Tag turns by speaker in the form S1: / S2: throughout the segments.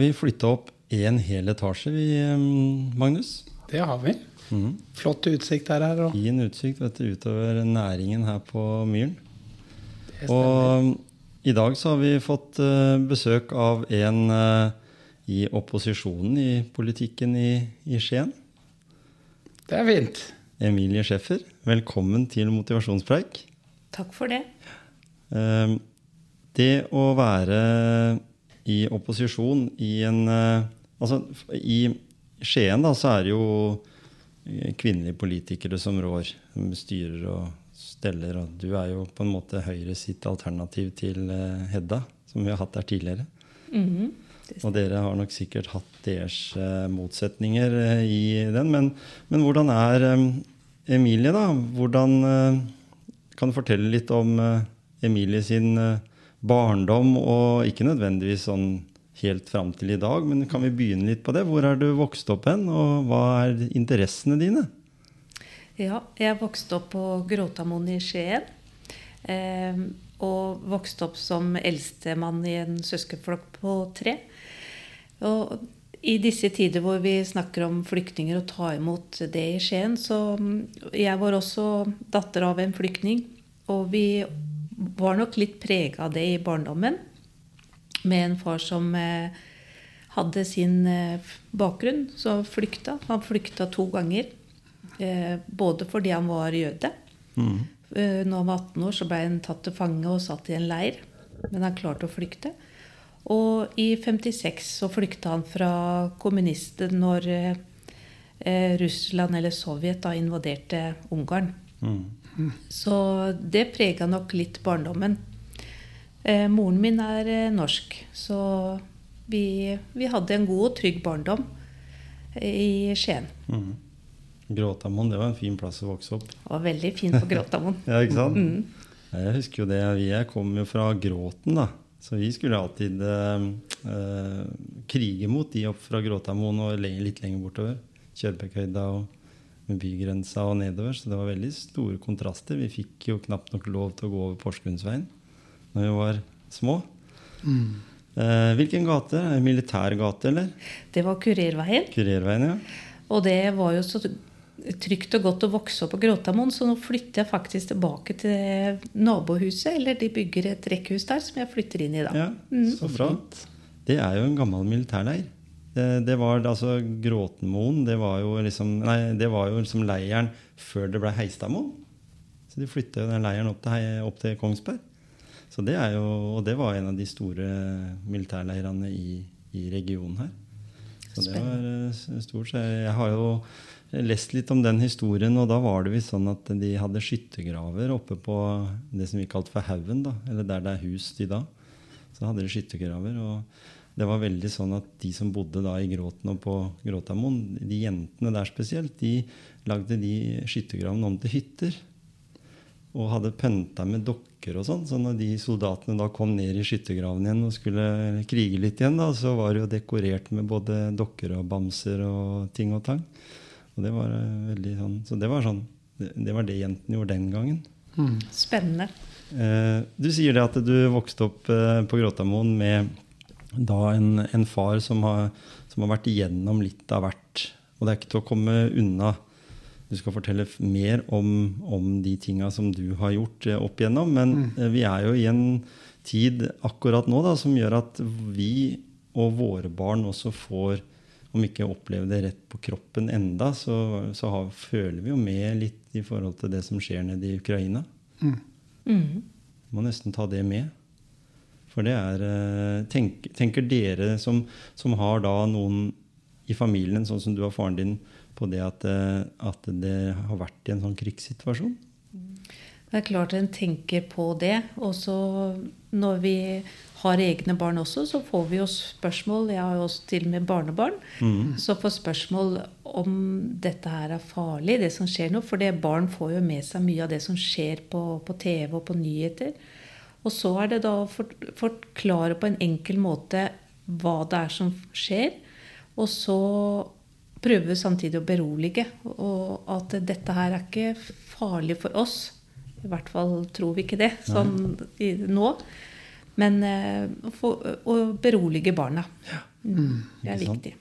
S1: vi flytta opp en hel etasje, vi, Magnus.
S2: Det har vi. Mm. Flott utsikt her. her
S1: Fin utsikt vet du, utover næringen her på Myren. Og i dag så har vi fått uh, besøk av en uh, i opposisjonen i politikken i, i, Skien.
S2: Det er fint.
S1: Emilie Schäffer, velkommen til motivasjonspreik.
S3: Takk for det.
S1: Uh, det å være i opposisjon i en Altså, i Skien da, så er det jo kvinnelige politikere som rår, som styrer og steller. Og du er jo på en måte Høyre sitt alternativ til eh, Hedda, som vi har hatt der tidligere. Mm -hmm. Og dere har nok sikkert hatt deres motsetninger i den. Men, men, hvordan er Emilie, da? Hvordan Kan du fortelle litt om Emilie sin barndom, og ikke nødvendigvis sånn helt fram til i dag. Men kan vi begynne litt på det? Hvor er du vokst opp hen, og hva er interessene dine?
S3: Ja, jeg vokste opp på Gråtamoen i Skien. Eh, og vokste opp som eldstemann i en søskenflokk på tre. Og i disse tider hvor vi snakker om flyktninger og ta imot det i Skien, så jeg var også datter av en flyktning. Og vi var nok litt prega av det i barndommen med en far som eh, hadde sin eh, bakgrunn, så flykta. Han flykta to ganger. Eh, både fordi han var jøde. Mm. Når han var 18 år, så ble han tatt til fange og satt i en leir. Men han klarte å flykte. Og i 56 så flykta han fra kommunister når Russland eller Sovjet da invaderte Ungarn. Mm. Så det prega nok litt barndommen. Eh, moren min er eh, norsk, så vi, vi, hadde en god og trygg barndom i Skien. Mm.
S1: Gråtamoen, det var en fin plass å vokse opp.
S3: Det var veldig fint på Gråtamoen.
S1: ja, ikke sant? Mm. Jeg husker jo det. Jeg kom jo fra Gråten, da. Så vi skulle alltid eh, eh krige mot de opp fra Gråtamoen og litt lenger bortover. Kjølbekkhøyda og bygrensa og nedover. Så det var veldig store kontraster. Vi fikk jo knapt nok lov til å gå over Porsgrunnsveien når vi var små. Mm. Eh, hvilken gate? Militær gate, eller?
S3: Det var Kurerveien.
S1: Kurerveien, ja.
S3: Og det var jo så trygt og godt å vokse opp på Gråtamoen, så nå flytter jeg faktisk tilbake til nabohuset. Eller de bygger et rekkehus der som jeg flytter inn i da.
S1: Ja, mm. Så bra. Det er jo en gammel militærleir. Det, det var altså Gråtenmoen. Det var jo liksom, nei, det var jo liksom leiren før det ble Heistadmoen. Så de flytta jo den leiren opp til, opp til Kongsberg. Så det er jo, og det var en av de store militærleirene i, i regionen her. Så det var uh, stort. Så jeg, jeg har jo lest litt om den historien, og da var det visst sånn at de hadde skyttergraver oppe på det som vi kalte for haugen, eller der det er hus i dag. Så hadde de skyttergraver. og det var veldig sånn at de som bodde da i Gråten og på Gråtamoen, de jentene der spesielt, de lagde de skyttergravene om til hytter. Og hadde pynta med dokker og sånn. Så når de soldatene da kom ned i skyttergraven igjen og skulle krige litt igjen, da, så var det jo dekorert med både dokker og bamser og ting og tang. Og det var eh, veldig sånn, Så det var sånn det, det var det jentene gjorde den gangen.
S3: Mm. Spennende.
S1: Eh, du sier det at du vokste opp eh, på Gråtamoen med da en, en far som har, som har vært igjennom litt av hvert. Og det er ikke til å komme unna du skal fortelle mer om, om de tinga som du har gjort eh, opp igjennom. Men mm. Eh, vi er jo i en tid akkurat nå da, som gjør at vi og våre barn også får om ikke opplever det rett på kroppen enda, så, så har, føler vi jo med litt i forhold til det som skjer nede i Ukraina. Mm. Mm. Må nesten ta det med. For det er eh, tenk, Tenker dere som, som, har da noen i familien, sånn som du har faren din, på det at, eh, at det har vært i en sånn krigssituasjon?
S3: Det er klart en tenker på det. Og så når vi har egne barn også, så får vi jo spørsmål Jeg har jo også til og med barnebarn. Mm. Så får spørsmål om dette her er farlig, det som skjer nå. For det barn får jo med seg mye av det som skjer på, på TV og på nyheter. Og så er det da å forklare på en enkel måte hva det er som skjer. Og så prøve samtidig å berolige. Og at dette her er ikke farlig for oss. I hvert fall tror vi ikke det sånn i, nå. Men eh, å berolige barna. Mm, det er viktig.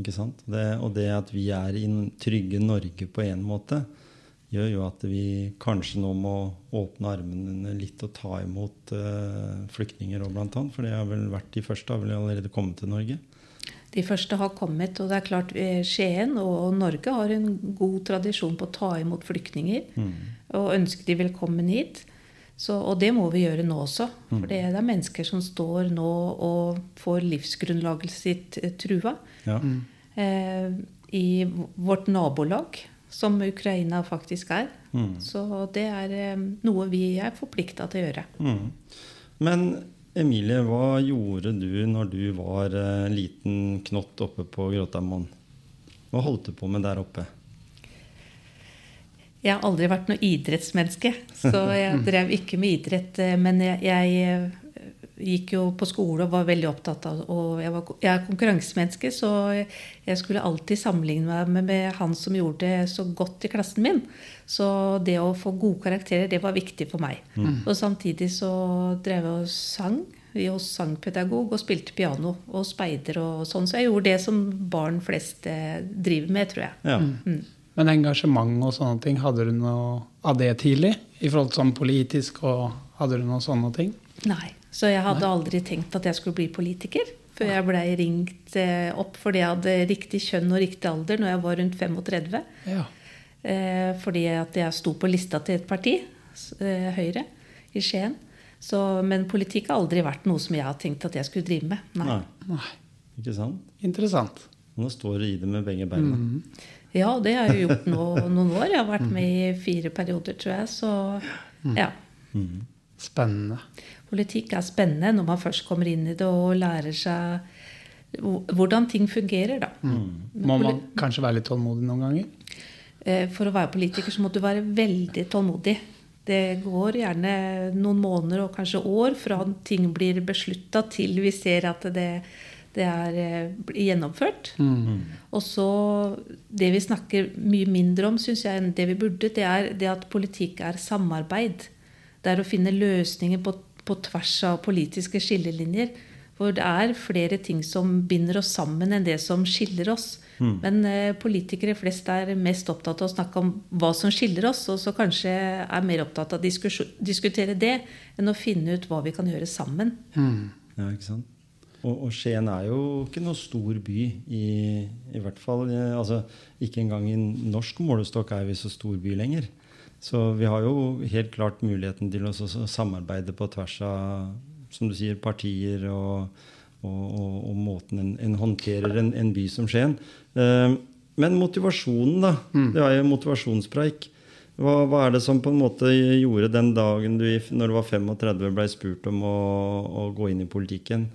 S1: Ikke sant? Det, og det at vi er i trygge Norge på en måte, gjør jo at vi kanskje nå må åpne armene litt og ta imot uh, flyktninger òg, blant annet. For det har vel vært de første, har vel allerede kommet til Norge.
S3: De første har kommet, og det er klart eh, Skien og Norge har en god tradisjon på å ta imot flyktninger og ønske de velkommen hit. Så, og det må vi gjøre nå også. For det er mennesker som står nå og får livsgrunnlaget sitt eh, trua.
S1: Ja.
S3: Eh, I vårt nabolag, som Ukraina faktisk er.
S1: Mm.
S3: Så det er noe vi er forplikta til å gjøre.
S1: Mm. Men Emilie, hva gjorde du når du var eh, liten knott oppe på Gråtamoen? Hva holdt du på med der oppe?
S3: Jeg har aldri vært noe idrettsmenneske, så jeg drev ikke med idrett. eh, Men jeg, jeg gikk jo på skole og var veldig opptatt av Og jeg, var, jeg er konkurransemenneske, så jeg skulle alltid sammenligne meg med, med han som gjorde det så godt i klassen min. Så det å få gode karakterer, det var viktig for meg. Og samtidig så drev jeg og sang. var sangpedagog og spilte piano og speider og sånn. Så jeg gjorde det som barn flest eh, driver med, tror jeg.
S1: Ja.
S3: Mm.
S2: Men engasjement og sånne ting, hadde du noe av det tidlig? I forhold til sånn politisk, og hadde du noen sånne ting?
S3: Nei. Så jeg hadde aldri tenkt at jeg skulle bli politiker. Før jeg blei ringt eh, opp fordi jeg hadde riktig kjønn og riktig alder når jeg var rundt 35.
S2: Ja.
S3: Eh, fordi at jeg sto på lista til et parti, eh, Høyre, i Skien. Så, men politikk har aldri vært noe som jeg har tenkt at jeg skulle drive med. Nei.
S1: Nei,
S2: Nei.
S1: ikke sant?
S2: Interessant.
S1: Nå står du i det med begge beina.
S3: Ja, det har jeg gjort nå noen år. Jeg har vært med i fire perioder, tror jeg. Så ja.
S1: Mm.
S2: Spennende.
S3: Politikk er spennende når man først kommer inn i det og lærer seg hvordan ting fungerer, da.
S2: Må man kanskje være litt tålmodig noen ganger?
S3: Eh, For å være politiker så må du være veldig tålmodig. Det går gjerne noen måneder og kanskje år fra ting blir beslutta til vi ser at det, det er gjennomført. blir gjennomført. Og så Det vi snakker mye mindre om, syns jeg, enn det vi burde, det er det at politikk er samarbeid. Det er å finne løsninger på, på tvers av politiske skillelinjer. For det er flere ting som binder oss sammen enn det som skiller oss. Men eh, politikere flest er mest opptatt av å snakke om hva som skiller oss, og så kanskje er mer opptatt av å diskutere det enn å finne ut hva vi kan gjøre sammen.
S1: Ja, ikke sant? Og, og Skien er jo ikke noe stor by. I, i hvert fall eh, altså, Ikke engang i norsk målestokk er vi så stor by lenger. Så vi har jo helt klart muligheten til å samarbeide på tvers av som du sier, partier og, og, og, og måten en, en håndterer en, en by som Skien. Eh, men motivasjonen, da. Det er jo motivasjonspreik. Hva, hva er det som på en måte gjorde den dagen du når du var 35 ble spurt om å, å gå inn i politikken?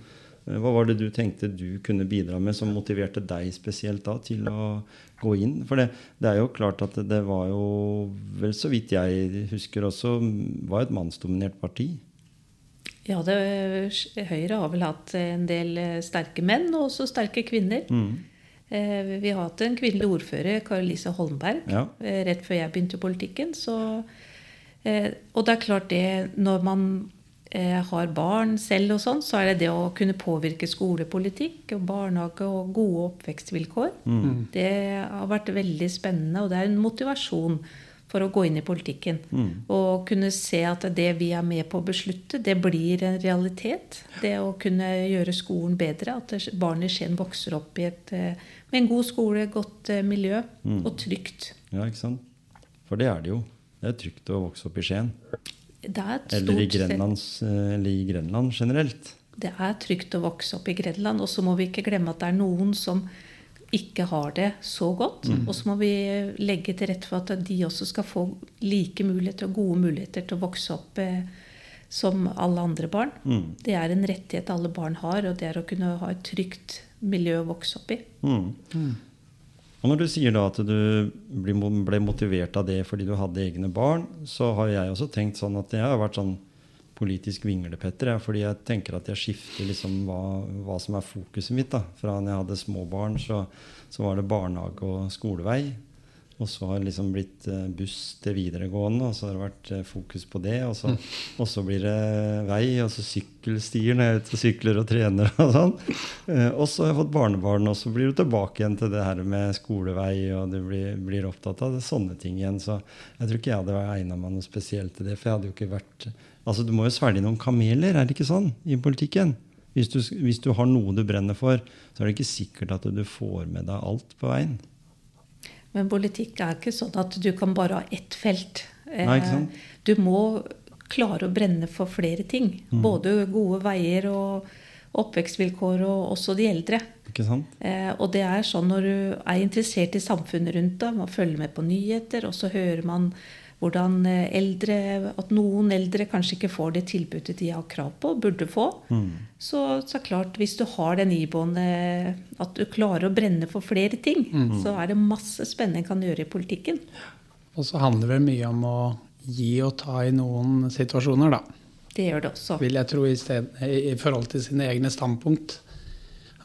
S1: Eh, Hva var det du tenkte du kunne bidra med som motiverte deg spesielt da til å gå inn? For det, det er jo klart at det, det var jo, vel så vidt jeg husker også, var et mannsdominert parti.
S3: Ja, det, Høyre har vel hatt en del eh, sterke menn, og også sterke kvinner. Mm. Vi har hatt en kvinnelig ordfører, Kari-Lise Holmberg,
S1: Ja.
S3: eh, rett før jeg begynte i politikken. Så, eh, og det er klart det, når man eh, har barn selv og sånn, så er det det å kunne påvirke skolepolitikk og barnehage og gode oppvekstvilkår. Det har vært veldig spennende, og det er en motivasjon for å gå inn i politikken. Og kunne se at det vi er med på å beslutte, det blir en realitet. Det å kunne gjøre skolen bedre. At barn i Skien vokser opp i et, eh, med en god skole, godt miljø miljø og trygt.
S1: Ja, ikke sant? For det er det jo. Det er trygt å vokse opp i Skien.
S3: Det er, et
S1: Eller i, Grenlands, eh, eller i Grenland generelt.
S3: det er trygt å vokse opp i Grenland. Og så må vi ikke glemme at det er noen som ikke har det så godt. Og så må vi legge til rette for at de også skal få like muligheter og gode muligheter til å vokse opp eh, som alle andre barn. Det er en rettighet alle barn har, og det er å kunne ha et trygt miljø å vokse opp i.
S1: Mm. Og når du sier da at du ble motivert av det fordi du hadde egne barn, så har jeg også tenkt sånn at jeg har vært sånn politisk vinglepetter. Fordi jeg tenker at jeg skifter liksom hva, hva som er fokuset mitt. da. Fra når jeg hadde små barn, så, så var det barnehage og skolevei. Og så har det liksom blitt eh, buss til videregående, og så har det vært eh, fokus på det. Og så, og så blir det vei, og så sykkelstier når jeg er ute og sykler og trener. Og sånn. Eh, og så har jeg fått barnebarn, og så blir du tilbake igjen til det her med skolevei, og du blir, blir opptatt av det, sånne ting igjen. Så jeg tror ikke jeg hadde egna meg noe spesielt til det. For jeg hadde jo ikke vært Altså, du må jo svelge noen kameler, er det ikke sånn, i politikken? Hvis du, hvis du har noe du brenner for, så er det ikke sikkert at du får med deg alt på veien.
S3: Men politikk er ikke sånn at du kan bare ha ett felt.
S1: Nei, ikke sant?
S3: Eh, Du må klare å brenne for flere ting.
S1: Mm.
S3: Både gode veier og oppvekstvilkår, og også de eldre.
S1: Ikke sant?
S3: Eh, og det er sånn når du er interessert i samfunnet rundt deg, man følger med på nyheter, og så hører man hvordan eh, eldre, at noen eldre kanskje ikke får det tilbudet de har krav på og burde få.
S1: Mm.
S3: Så, så klart, hvis du har den iboende at du klarer å brenne for flere ting, så er det masse spennende en kan gjøre i politikken.
S2: Og så handler det mye om å gi og ta i noen situasjoner, da.
S3: Det gjør det også.
S2: Vil jeg tro i, sted, i forhold til sine egne standpunkt.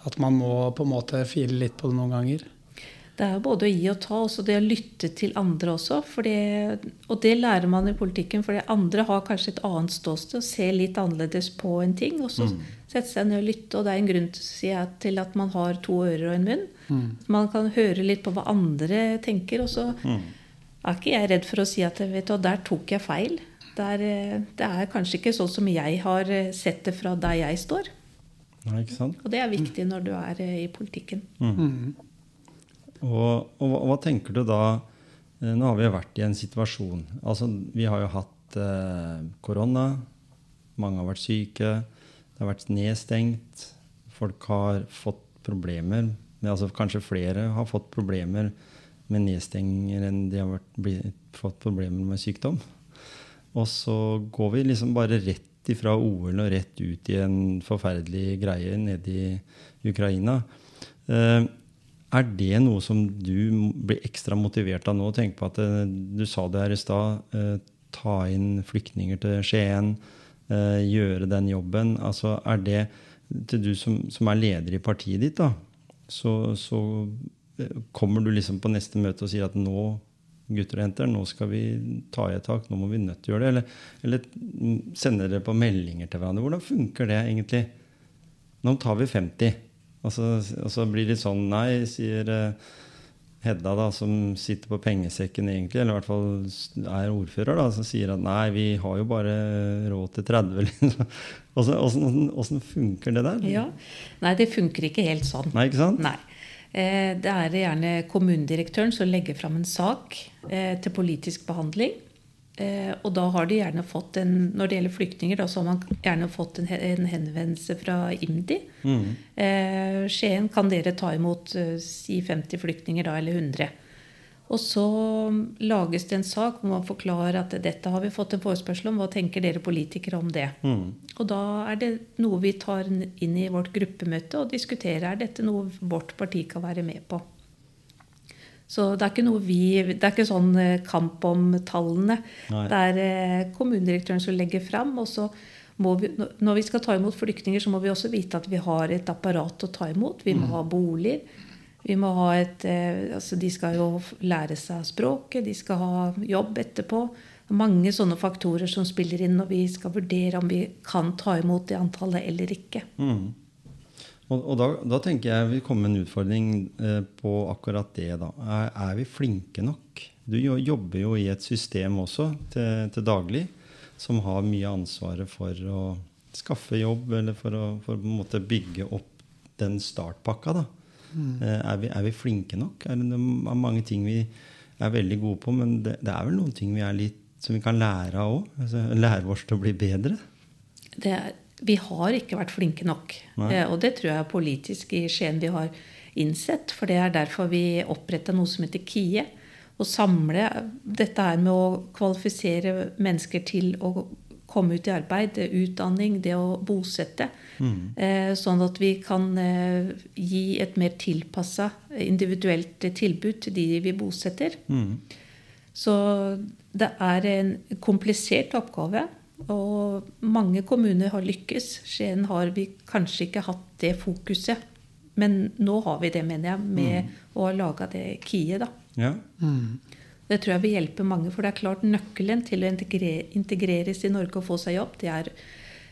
S2: At man må på en måte file litt på det noen ganger.
S3: Det er jo både å gi og ta, også det å lytte til andre også. For det, og det lærer man i politikken, for andre har kanskje et annet ståsted og ser litt annerledes på en ting. Og så sette seg ned og lytte. Og det er en grunn til, jeg, til at man har to ører og en munn. Man kan høre litt på hva andre tenker. Og så er ikke jeg redd for å si at vet du, der tok jeg feil. Der, eh, det er kanskje ikke sånn som jeg har eh, sett det fra der jeg står.
S1: Nei, ikke sant?
S3: Og det er viktig når du er eh, i politikken.
S1: Og, og hva, hva tenker du da eh, Nå har vi jo vært i en situasjon altså Vi har jo hatt eh, korona. Mange har vært syke. Det har vært nedstengt. Folk har fått problemer. Altså Kanskje flere har fått problemer med nedstenginger enn de har vært, blitt, fått problemer med sykdom. Og så går vi liksom bare rett ifra OL og rett ut i en forferdelig greie nede i Ukraina. Eh, er det noe som du blir ekstra motivert av nå? Tenk på at eh, Du sa det her i stad. eh, ta inn flyktninger til Skien. eh, gjøre den jobben. Altså, er det til du som, som er leder i partiet ditt, da, så, så kommer du liksom på neste møte og sier at nå gutter og jenter, nå skal vi ta i et tak, nå må vi nødt til å gjøre det. Eller, eller mm, sender dere på meldinger til hverandre. Hvordan funker det egentlig? Nå tar vi 50. Og så, og så blir det litt sånn Nei, sier eh, Hedda, da, som sitter på pengesekken egentlig, eller i hvert fall er ordfører, da, som sier at nei, vi har jo bare råd til 30. Liksom. Åssen- funker det der?
S3: Ja. Nei, det funker ikke helt sånn.
S1: Nei, ikke sant?
S3: Nei. Eh, Det er gjerne kommunedirektøren som legger fram en sak eh, til politisk behandling. Eh, Og da har de gjerne fått en Når det gjelder flyktninger, da, så har man gjerne fått en en henvendelse fra IMDi.
S1: Mm.
S3: Eh, Skien kan dere ta imot eh, si 50 flyktninger da, eller 100. Og så lages det en sak hvor man forklarer at dette har vi fått en forespørsel om. Hva tenker dere politikere om det?
S1: Mm.
S3: Og da er det noe vi tar inn i vårt gruppemøte og diskuterer. Er dette noe vårt parti kan være med på? Så det er ikke noe vi Det er ikke sånn eh, kamp om tallene.
S1: Nei.
S3: Det er eh, kommunedirektøren som legger fram. Og så må vi, når vi skal ta imot flyktninger, så må vi også vite at vi har et apparat å ta imot. Vi må ha boliger. Vi må ha et, eh, altså de skal jo lære seg språket, de skal ha jobb etterpå. Er mange sånne faktorer som spiller inn når vi skal vurdere om vi kan ta imot det antallet eller ikke.
S1: Mm. Og, og da, da tenker jeg vi kommer med en utfordring eh, på akkurat det. da. Er, er vi flinke nok? Du jobber jo i et system også til, til daglig som har mye ansvaret for å skaffe jobb, eller for å, for å en måte bygge opp den startpakka. da. Eh, er, vi, er vi flinke nok? Er det er mange ting vi er veldig gode på, men det, det er vel noen ting vi er litt, som vi kan lære av òg? Altså, lære oss til å bli bedre?
S3: det er, vi har ikke vært flinke nok.
S1: Nei.
S3: Eh, og det tror jeg er politisk i Skien vi har innsett. For det er derfor vi oppretta noe som heter KIE. Å samle dette her med å kvalifisere mennesker til å komme ut i arbeid, utdanning, det å bosette. Eh, sånn at vi kan eh, gi et mer tilpassa individuelt tilbud til de vi bosetter.
S1: Mm.
S3: Så det er en komplisert oppgave. Og mange kommuner har lykkes. Skien har vi kanskje ikke hatt det fokuset Men nå har vi det, mener jeg, med å ha laga det KIE. da.
S1: Ja.
S3: Det tror jeg vil hjelpe mange. For det er klart nøkkelen til å integre- integreres i Norge og få seg jobb, det er,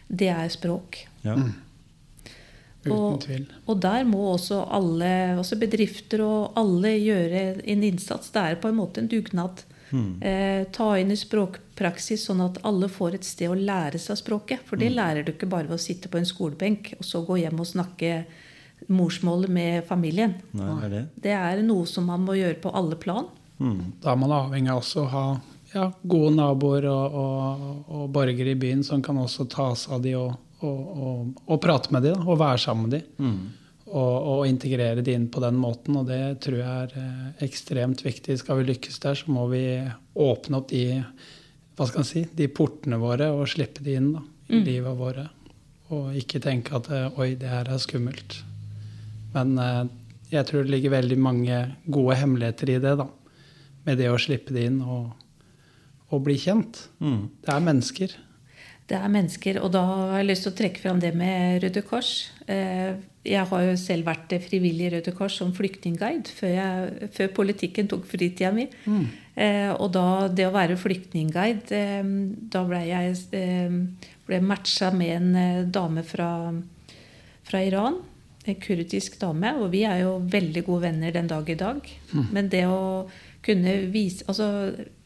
S3: det er språk.
S1: ja.
S2: Uten
S3: Og-
S2: tvil.
S3: Og der må også alle, også bedrifter og alle gjøre en innsats. Det er på en måte en dugnad. Eh, ta inn i språkpraksis, sånn at alle får et sted å lære seg språket. For det lærer du ikke bare ved å sitte på en skolebenk og så gå hjem og snakke morsmålet med familien.
S1: Nei, det er det.
S3: Det er noe som man må gjøre på alle plan.
S1: Mm.
S2: Da er man avhengig av også å ha ja, gode naboer og, og, og borgere i byen som kan også ta seg av de og, og, og, og prate med de da, og være sammen med de.
S1: Mm.
S2: Og, og integrere de inn på den måten. Og det tror jeg er eh, ekstremt viktig. Skal vi lykkes der, så må vi åpne opp de hva skal si, de portene våre og slippe de inn da, i livet våre. Og ikke tenke at eh, oi, det her er skummelt. Men eh, jeg tror det ligger veldig mange gode hemmeligheter i det. da, Med det å slippe det inn og, og bli kjent.
S1: Mm.
S2: Det er mennesker.
S3: Det er mennesker, og da har jeg lyst til å trekke fram det med Røde Kors. Eh, Jeg har jo selv vært frivillig i Røde Kors som flyktningguide før, jeg, før politikken tok fritida mi. Eh, Og da det å være flyktningguide, eh, da ble jeg eh, ble matcha med en eh, dame fra, fra Iran. En kurdisk dame. Og vi er jo veldig gode venner den dag i dag. Men det å kunne vise Altså,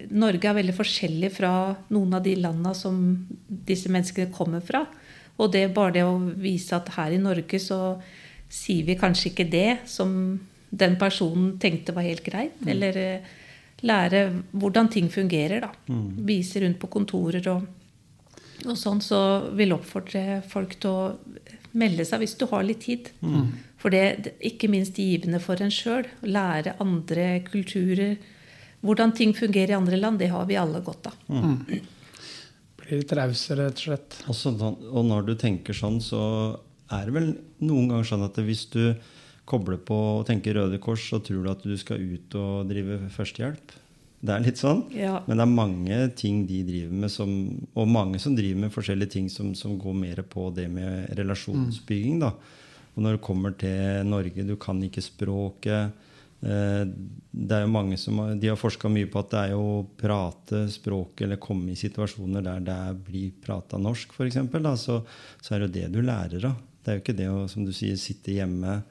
S3: Norge er veldig forskjellig fra noen av de landa som disse menneskene kommer fra. Og det bare det å vise at her i Norge så sier vi kanskje ikke det som den personen tenkte var helt greit. Eller eh, lære hvordan ting fungerer, da. Vise rundt på kontorer og, og sånn. Så vil oppfordre folk til å melde seg hvis du har litt tid. For det er ikke minst givende for en sjøl. Lære andre kulturer. Hvordan ting fungerer i andre land, det har vi alle godt av.
S2: Blir litt rause, rett og slett.
S1: Sånn, og når du tenker sånn, så er det vel noen ganger sånn at hvis du kobler på og tenker Røde Kors, så tror du at du skal ut og drive førstehjelp. Det er litt sånn.
S3: Ja.
S1: Men det er mange ting de driver med, som, og mange som driver med forskjellige ting som, som går mer på det med relasjonsbygging. da. Og når det kommer til Norge, du kan ikke språket. Eh, Det er jo mange som har, De har forska mye på at det er jo å prate språket eller komme i situasjoner der det blir prata norsk, f.eks., så, så er det jo det du lærer av. Det er jo ikke det å som du sier, sitte hjemme.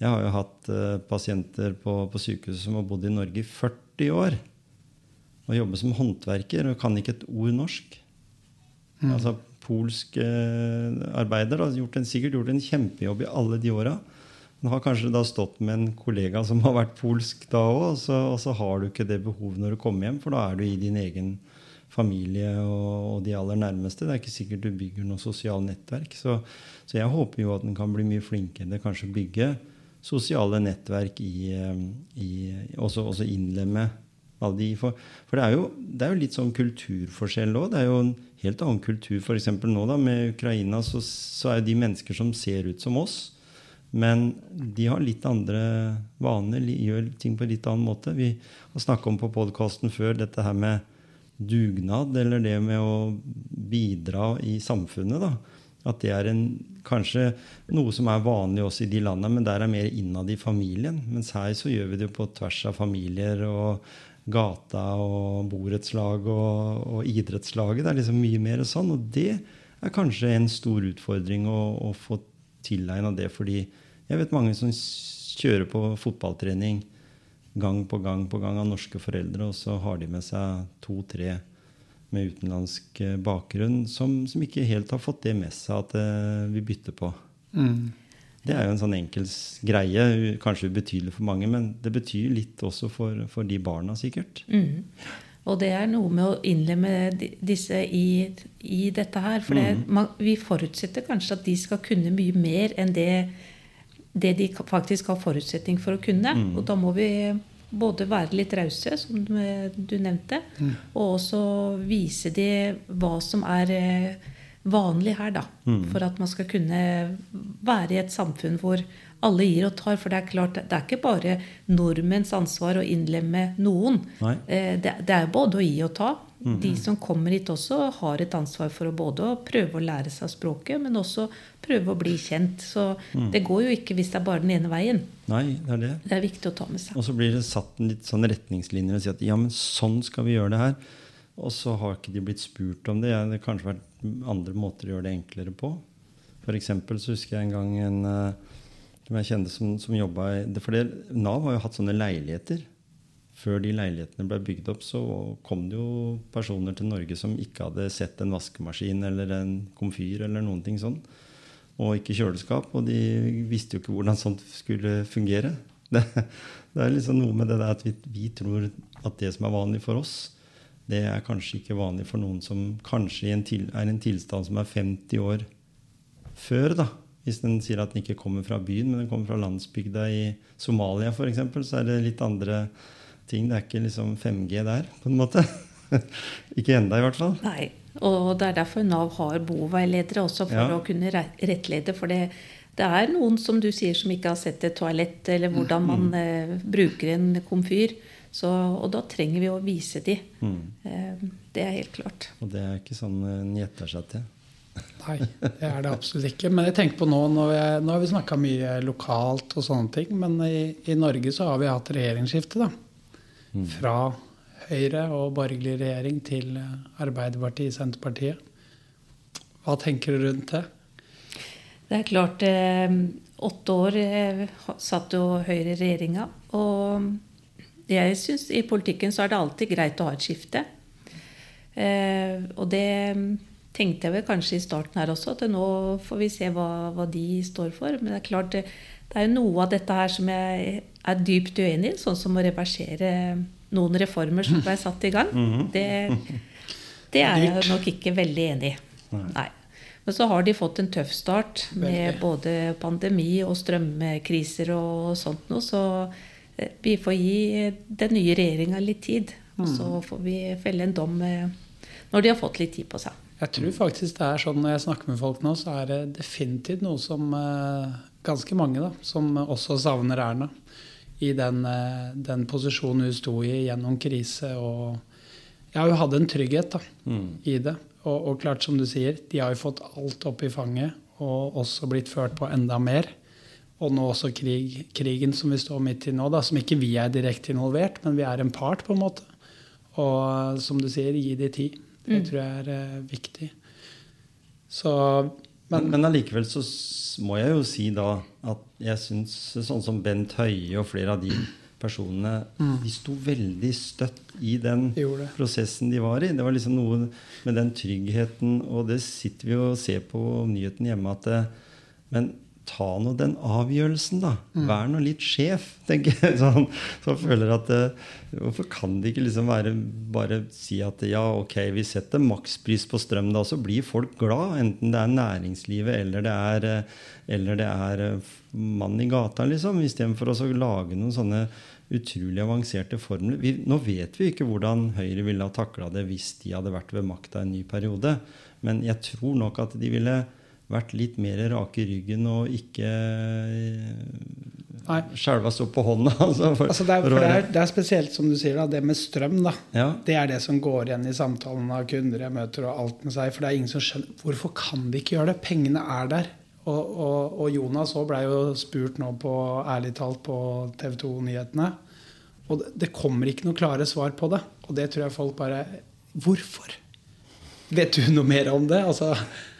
S1: Jeg har jo hatt uh, pasienter på, på sykehuset som har bodd i Norge i 40 år og jobber som håndverker og kan ikke et ord norsk. Altså polsk uh, arbeider har gjort en, sikkert gjort en kjempejobb i alle de åra. Har kanskje da stått med en kollega som har vært polsk da òg, og, så- har du ikke det behovet når du kommer hjem, for da er du i din egen familie og, og de aller nærmeste. Det er ikke sikkert du bygger noe sosialt nettverk. Så, så jeg håper jo at en kan bli mye flinkere til kanskje å bygge sosiale nettverk i, eh, i også, også innlemme alle de, for, for det, er jo, det er jo litt sånn kulturforskjell òg. Det er jo en helt annen kultur. F.eks. nå da, med Ukraina så, så er jo de mennesker som ser ut som oss. Men de har litt andre vaner, gjør ting på en litt annen måte. Vi har snakka om på podkasten før dette her med dugnad, eller det med å bidra i samfunnet. da. At det er en, kanskje noe som er vanlig også i de landene, men der er mer innad i familien. Mens her så gjør vi det jo på tvers av familier og gata og borettslag og, og idrettslaget. Det er liksom mye mer sånn. Og det er kanskje en stor utfordring å, å få tilegna det, fordi jeg vet mange som kjører på fotballtrening gang på gang på gang av norske foreldre, og så har de med seg to-tre med utenlandsk eh, bakgrunn som, som ikke helt har fått det med seg at eh, vi bytter på.
S2: Mm.
S1: Det er jo en sånn enkel greie, kanskje ubetydelig for mange, men det betyr litt også for, for de barna, sikkert.
S3: Mm. Og det er noe med å innlemme disse i, i dette her. For det, man, vi forutsetter kanskje at de skal kunne mye mer enn det, det de faktisk har forutsetning for å kunne. Og da må vi både være litt rause, som du nevnte, nevnte, og også vise de hva som er eh, vanlig her, da. For at man skal kunne være i et samfunn hvor alle gir og tar. For det er klart, det er ikke bare nordmenns ansvar å innlemme noen. Eh, det, det er både å gi og ta. De som kommer hit også, har et ansvar for å både å prøve å lære seg språket, men også prøve å bli kjent. Så det går jo ikke hvis det er bare den ene veien.
S1: Nei, det er det.
S3: Det er viktig å ta med seg.
S1: Og så blir det satt en litt sånn retningslinjer og si at ja, men sånn skal vi gjøre det her. Og så har ikke de blitt spurt om det. Ja, det har kanskje vært andre måter å gjøre det enklere på. For eksempel så husker jeg en gang en eh, som jeg kjente som, som jobba For det, Nav har jo hatt sånne leiligheter. Før de leilighetene ble bygd opp, så kom det jo personer til Norge som ikke hadde sett en vaskemaskin eller en komfyr eller noen ting sånn. Og ikke kjøleskap. Og de visste jo ikke hvordan sånt skulle fungere. Det, det er liksom noe med det der at vi, vi tror at det som er vanlig for oss, det er kanskje ikke vanlig for noen som kanskje er i en tilstand som er 50 år før. da. Hvis den sier at den ikke kommer fra byen, men den kommer fra landsbygda i Somalia f.eks., så er det litt andre ting. Det er ikke liksom 5G der, på en måte. ikke enda, i hvert fall.
S3: Nei. Og det er derfor Nav har boveiledere også, for
S1: Ja.
S3: å kunne rettlede. For det, det er noen, som du sier, som ikke har sett et toalett, eller hvordan man eh, bruker en komfyr. Så, og da trenger vi å vise de. Eh, det er helt klart.
S1: Og det er ikke sånn en gjetter seg til.
S2: Nei, det er det absolutt ikke. Men jeg tenker på nå, når vi, nå har vi snakka mye lokalt og sånne ting, men i, i Norge så har vi hatt regjeringsskifte, da. Fra Høyre og borgerlig regjering til Arbeiderpartiet, Senterpartiet. Hva tenker du rundt det?
S3: Det er klart, eh, åtte år eh, satt jo Høyre i regjeringa. Og jeg syns i politikken så er det alltid greit å ha et skifte. Eh, og det tenkte jeg vel kanskje i starten her også, at nå får vi se hva, hva de står for. Men det er klart, det, det er jo noe av dette her som jeg er dypt uenig i, sånn som å reversere noen reformer som ble satt i gang. Det, det er jeg nok ikke veldig enig i. Nei. Men så har de fått en tøff start med både pandemi og strømkriser og sånt noe. Så eh, vi får gi den nye regjeringa litt tid. Og så får vi felle en dom når de har fått litt tid på seg.
S2: Jeg tror faktisk det er sånn når jeg snakker med folk nå, så er det definitivt noe som eh, ganske mange da, som også savner Erna. I den, eh, den posisjonen hun sto i gjennom krise. Og ja, hun hadde en trygghet da, i det. Og, og klart, som du sier, de har jo fått alt opp i fanget. Og også blitt ført på enda mer. Og nå også krig, krigen som vi står midt i nå, da, som ikke vi er direkte involvert, men vi er en part, på en måte. Og som du sier, gi de tid. Det tror jeg er eh, viktig. Så
S1: Men,
S2: men,
S1: allikevel så må jeg jo si da at jeg syns sånn som Bent Høie og flere av de personene De sto veldig støtt i den
S2: De
S1: prosessen de var i. Det var liksom noe med den tryggheten, og det sitter vi og ser på nyheten hjemme at det, Men ta nå den avgjørelsen, da. Vær nå litt sjef, tenker jeg. Sånn, så føler at eh, Hvorfor kan det ikke liksom være bare si at ja, ok, vi setter makspris på strøm, da, så blir folk glad. Enten det er næringslivet eller det er, eh, eller det er eh, mann i gata, liksom. Istedenfor å lage noen sånne utrolig avanserte formler. Vi, nå vet vi ikke hvordan Høyre ville ha takla det hvis de hadde vært ved makta en ny periode. Men jeg tror nok at de ville vært litt mer rake i ryggen og ikke
S2: Nei.
S1: skjelva så på hånda. Altså, for,
S2: altså det, er,
S1: for
S2: det, er, det er spesielt, som du sier, da, det med strøm. da.
S1: Ja.
S2: Det er det som går igjen i samtalen av kunder jeg møter, og alt med seg. For det er ingen som skjønner Hvorfor kan de ikke gjøre det? Pengene er der. Og, og, og Jonas òg blei jo spurt nå på ærlig talt på TV 2-nyhetene. Og det, det kommer ikke noe klare svar på det. Og det tror jeg folk bare Hvorfor? Vet du noe mer om det? Altså,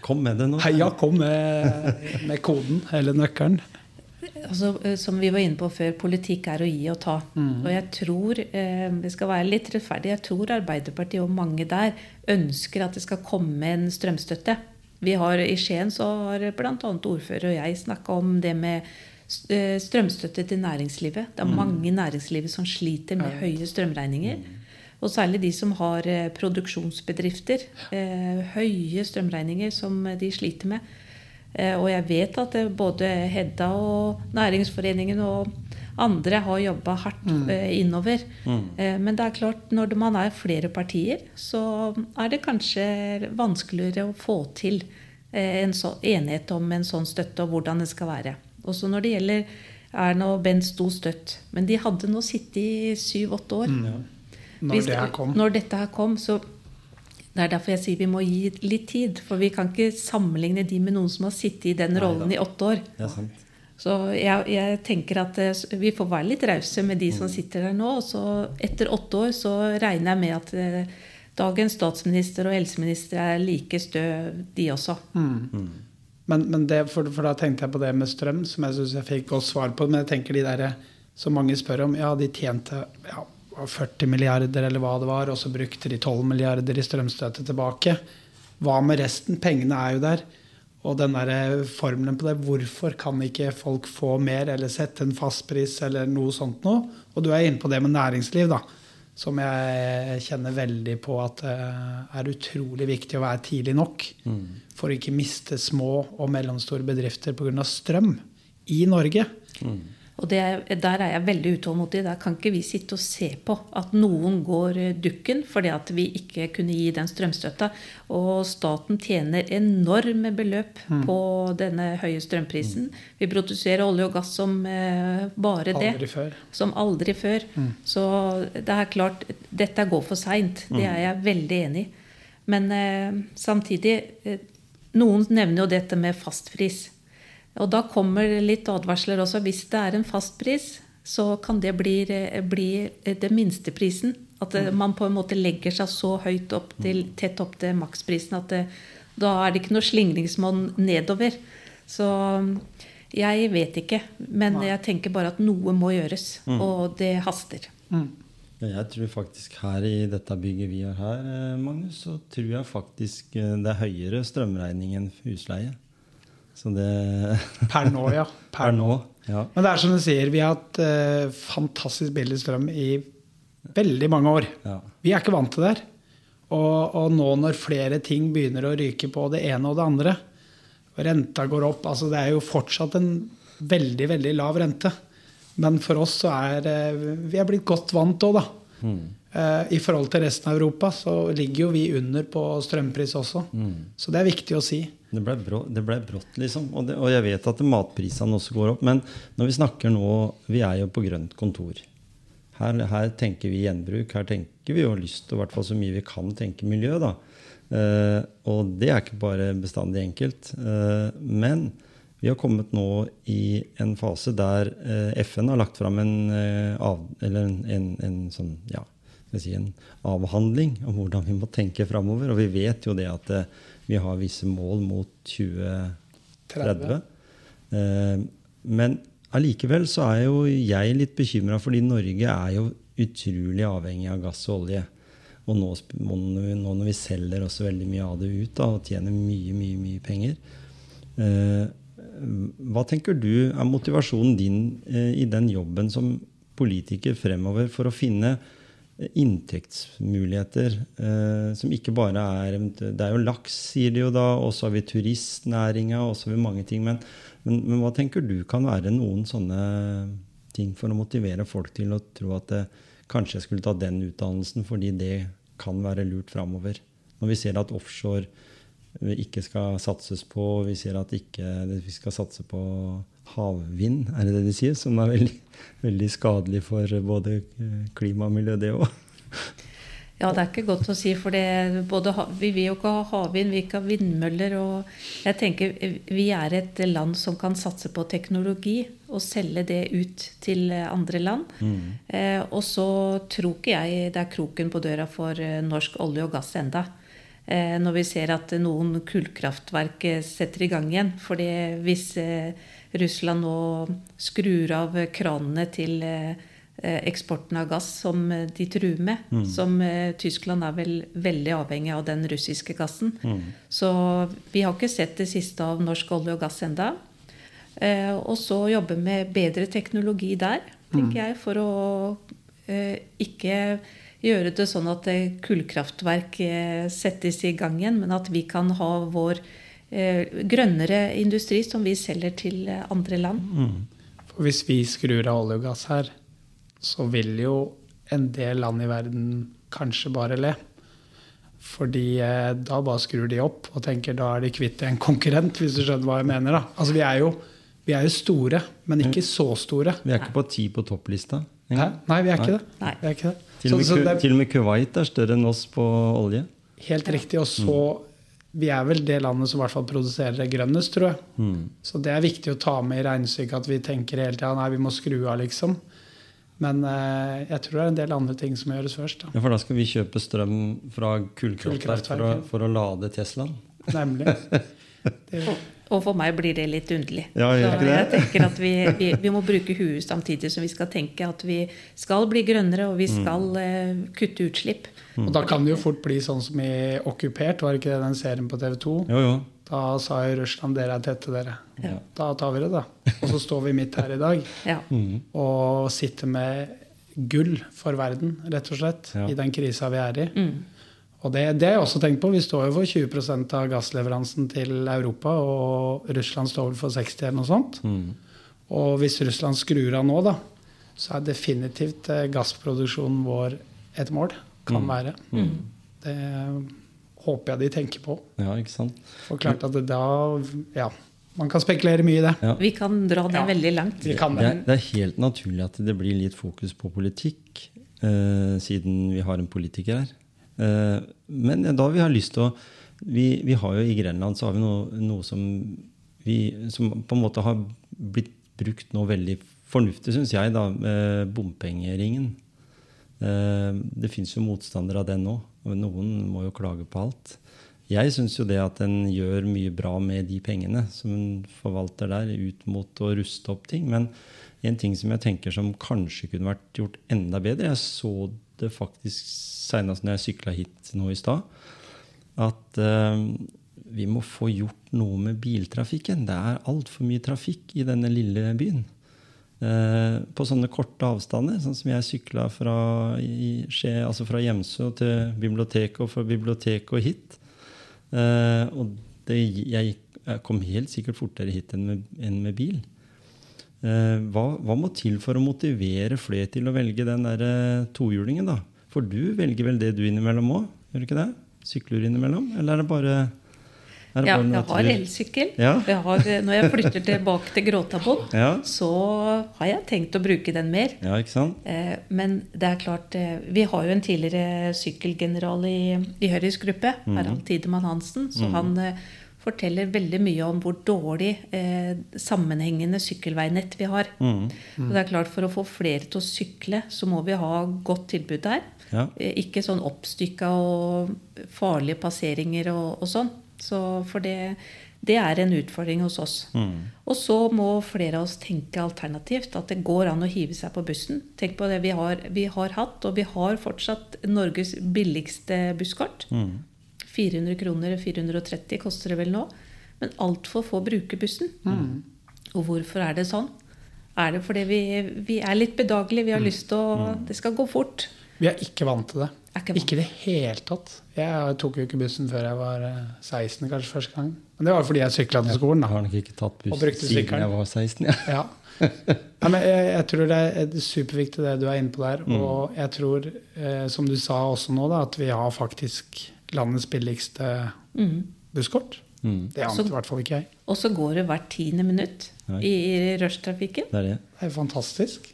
S1: Kom med det nå.
S2: Heia, kom med, med koden eller nøkkelen.
S3: Altså, eh, som vi var inne på før, politikk er å gi og ta. Og jeg tror, eh, vi skal være litt rettferdige, jeg tror Arbeiderpartiet og mange der ønsker at det skal komme en strømstøtte. Vi har, I Skien så har bl.a. ordfører og jeg snakka om det med eh, strømstøtte til næringslivet. Det er mange i næringslivet som sliter med høye strømregninger. Og særlig de som har eh, produksjonsbedrifter. Eh, høye strømregninger som de sliter med. Eh, Og jeg vet at eh, både Hedda og Næringsforeningen og andre har jobba hardt eh, innover. Eh, Men det er klart, når man er flere partier, så er det kanskje vanskeligere å få til eh, en så, enighet om en sånn støtte og hvordan det skal være. Også når det gjelder Erna og Bent sto støtt. Men de hadde nå sittet i syv-åtte år.
S2: Mm. Når
S3: Hvis-
S2: det her kom.
S3: Når dette her kom, så Det er derfor jeg sier vi må gi litt tid. For vi kan ikke sammenligne de med noen som har sittet i den rollen
S1: Neida.
S3: i åtte år.
S1: Det er sant.
S3: Så jeg, jeg tenker at eh, vi får være litt rause med de som sitter der nå. Og så etter åtte år så regner jeg med at eh, dagens statsminister og helseminister er like stø, de også.
S2: Mm. Men, men det, for, for da tenkte jeg på det med strøm, som jeg syns jeg fikk godt svar på. Men jeg tenker de der som mange spør om, ja, de tjente ja, 40 milliarder eller hva det var, og så brukte de 12 milliarder i strømstøtte tilbake. Hva med resten? Pengene er jo der. Og den der formelen på det, hvorfor kan ikke folk få mer, eller sette en fastpris, eller noe sånt noe? Og du er inne på det med næringsliv, da. Som jeg kjenner veldig på at det er utrolig viktig å være tidlig nok. For å ikke miste små og mellomstore bedrifter pga. strøm i Norge.
S3: Og det, er- der er jeg veldig utålmodig. Der kan ikke vi sitte og se på at noen går eh, dukken fordi at vi ikke kunne gi den strømstøtta. Og staten tjener enorme beløp på denne høye strømprisen. Vi produserer olje og gass som eh, bare det.
S2: Aldri før.
S3: Som aldri før. Så det er klart, dette går for seint. Det er jeg veldig enig i. Men eh, samtidig eh, Noen nevner jo dette med fastpris. Og da kommer det litt advarsler også. Hvis det er en fast pris, så kan det bli, bli det minsteprisen. At eh, man på en måte legger seg så høyt opp til, tett opp til maksprisen at det, da er det ikke noe slingringsmonn nedover. Så jeg vet ikke. Men jeg tenker bare at noe må gjøres. Og det haster.
S2: Mm.
S1: Ja, jeg tror faktisk her i dette bygget vi har her, eh, Magnus, så tror jeg faktisk eh, det er høyere strømregning enn husleie. Så det
S2: Per nå, ja.
S1: Per nå. Ja.
S2: Men det er som du sier, vi har hatt eh, fantastisk billig strøm i veldig mange år.
S1: ja.
S2: Vi er ikke vant til det her. Og, og nå når flere ting begynner å ryke på det ene og det andre, og renta går opp altså Det er jo fortsatt en veldig, veldig lav rente. Men for oss så er eh, Vi er blitt godt vant òg, da. Eh, I forhold til resten av Europa så ligger jo vi under på strømpris også. Så det er viktig å si.
S1: Det ble, brå, det ble brått, liksom. Og, det, og jeg vet at matprisene også går opp. Men når vi snakker nå Vi er jo på grønt kontor. Her, her tenker vi gjenbruk. Her tenker vi jo lyst til, i hvert fall så mye vi kan tenke miljø. da. Eh, og det er ikke bare bestandig enkelt. Eh, men vi har kommet nå i en fase der eh, FN har lagt fram en, eh, av, en, en, en sånn, ja, si, en avhandling om hvordan vi må tenke framover. Og vi vet jo det at eh, vi har visse mål mot 2030. Eh, men allikevel så er jo jeg litt bekymra, fordi Norge er jo utrolig avhengig av gass og olje. Og nå, nå når vi- selger også veldig mye av det ut da, og tjener mye, mye, mye penger eh, Hva tenker du er motivasjonen din eh, i den jobben som politiker fremover for å finne inntektsmuligheter eh, som ikke bare er Det er jo laks, sier de jo da, og så har vi turistnæringa, og så har vi mange ting. Men, men, men hva tenker du kan være noen sånne ting for å motivere folk til å tro at det, kanskje jeg skulle ta den utdannelsen fordi det kan være lurt framover? Når vi ser at offshore eh, ikke skal satses på, vi ser at ikke, vi skal satse på havvind, er det det de sier? Som er veldig, veldig skadelig for både klima og miljø, det òg.
S3: Ja, det er ikke godt å si, for det, både, vi vil jo ikke ha havvind, vi vil ikke ha vindmøller. Og jeg tenker vi er et land som kan satse på teknologi og selge det ut til andre land. Eh, og så tror ikke jeg det er kroken på døra for eh, norsk olje og gass enda. Eh, når vi ser at noen kullkraftverk eh, setter i gang igjen. fordi hvis eh, Russland nå skrur av kranene til eh, eksporten av gass som eh, de truer med. Som eh, Tyskland er vel veldig avhengig av den russiske gassen. Så vi har ikke sett det siste av norsk olje og gass enda. Og så jobbe med bedre teknologi der, tenker jeg, for å ikke gjøre det sånn at kullkraftverk settes i gang igjen, men at vi kan ha vår grønnere industri som vi selger til eh, andre land.
S2: For hvis vi skrur av olje og gass her, så vil jo en del land i verden kanskje bare le. Fordi eh, da bare skrur de opp og tenker da er de kvitt en konkurrent, hvis du skjønner hva jeg mener. da. Altså Vi er jo Vi er jo store, men ikke så store.
S1: Vi er ikke på ti på topplista.
S2: Nei, vi er ikke det.
S3: Nei.
S2: Vi er ikke det.
S1: Til og, med,
S2: så
S1: Ku-
S2: det er
S1: til og med Kuwait er større enn oss på olje.
S2: helt riktig. Og så Vi er vel det landet som i hvert fall produserer grønnest, tror jeg.
S1: Mm.
S2: Så det er viktig å ta med i regnestykket at vi tenker hele tida nei, vi må skru av, liksom. Men eh, jeg tror det er en del andre ting som må gjøres først. Da.
S1: Ja, For da skal vi kjøpe strøm fra kullkraftverk for, for å lade Teslaen?
S2: Nemlig. Det,
S3: Og for meg blir det litt underlig.
S1: Ja, jeg,
S3: så
S1: det?
S3: jeg tenker at vi, vi, vi må bruke huet samtidig som vi skal tenke at vi skal bli grønnere, og vi
S1: Mm.
S3: skal eh, kutte utslipp.
S2: og da kan det jo fort bli sånn som i Okkupert, var ikke det den serien på TV 2?
S1: Jo, jo.
S2: Da sa jo Russland dere er tette, dere.
S3: Ja.
S2: Da tar vi det, da. Og så står vi midt her i dag
S3: Ja.
S1: Mm.
S2: og sitter med gull for verden, rett og slett,
S1: Ja.
S2: i den krisa vi er i.
S3: Mm.
S2: Og det, det har jeg også tenkt på. Vi står jo for 20% av gassleveransen til Europa, og Russland står vel for 60 eller noe sånt.
S1: Mm.
S2: Og hvis Russland skrur av nå, da, så er definitivt eh, gassproduksjonen vår et mål. Kan
S1: Mm.
S2: være. Det håper jeg de tenker på.
S1: Ja, ikke sant?
S2: For klart at da Ja, man kan spekulere mye i det.
S1: Ja.
S3: Vi kan dra det
S2: Ja.
S3: veldig langt.
S2: Vi kan
S1: Det
S2: det.
S1: er, det er helt naturlig at det blir litt fokus på politikk, eh, siden vi har en politiker her. Eh, men da vi har lyst til å vi, vi har jo I Grenland så har vi noe, noe som, vi, som på en måte har blitt brukt nå veldig fornuftig, syns jeg, da, bompengeringen. Eh, det fins jo motstandere av den nå, noen må jo klage på alt. Jeg syns jo det at en gjør mye bra med de pengene som en forvalter der, ut mot å ruste opp ting. Men en ting som jeg tenker som kanskje kunne vært gjort enda bedre Jeg så det faktisk seinest når jeg sykla hit nå i stad. At eh, vi må få gjort noe med biltrafikken. Det er altfor mye trafikk i denne lille byen. Eh, på sånne korte avstander, sånn som jeg sykla fra, altså fra Hjemsø til biblioteket og fra biblioteket og hit. Eh, og det, jeg, jeg kom helt sikkert fortere hit enn med, enn med bil. Eh, hva, hva må til for å motivere flere til å velge den der eh, tohjulingen, da? For du velger vel det du innimellom òg, gjør du ikke det? Sykler du innimellom, eller er det bare er det
S3: Ja,
S1: bare
S3: jeg har elsykkel.
S1: Ja.
S3: Jeg har, når jeg flytter tilbake til Gråtabånd,
S1: Ja.
S3: så har jeg tenkt å bruke den mer.
S1: ja, ikke sant?
S3: Eh, Men det er klart, eh, vi har jo en tidligere sykkelgeneral i, i Høyres gruppe,
S1: Mhm.
S3: Harald Tidemann Hansen, så han eh, forteller veldig mye om hvor dårlig eh, sammenhengende sykkelveinett vi har.
S1: Mm.
S3: Og det er klart, For å få flere til å sykle, så må vi ha godt tilbud der.
S1: Ja.
S3: Eh, Ikke sånn oppstykka og farlige passeringer og, og sånn. Så for det, det er en utfordring hos oss.
S1: Mm.
S3: Og så må flere av oss tenke alternativt. At det går an å hive seg på bussen. Tenk på det vi har, vi har hatt, og vi har fortsatt Norges billigste busskort.
S1: Mm.
S3: 400 kroner, 430 koster det vel nå. Men altfor få bruker bussen. Og hvorfor er det sånn? Er det fordi vi, vi er litt bedagelige? Vi har lyst til å Det skal gå fort.
S2: Vi er ikke vant til det.
S3: Ikke.
S2: Ikke i det hele tatt. Jeg tok jo ikke bussen før jeg var eh, 16 kanskje første gang. Men det var fordi jeg sykla til skolen.
S1: Jeg har nok ikke tatt
S2: bussen
S1: buss siden
S2: sykkelen.
S1: jeg var 16. Ja.
S2: Ja. Nei, men jeg, jeg tror det er superviktig det du er inne på der.
S1: Mm.
S2: Og jeg tror, eh, som du sa også nå, da, at vi har faktisk landets billigste
S3: mm.
S2: busskort.
S1: Mm.
S2: Det ante i hvert fall ikke jeg.
S3: Og så går det hvert tiende minutt
S1: Nei.
S3: i, i rushtrafikken.
S1: Det er det.
S2: Det er jo fantastisk.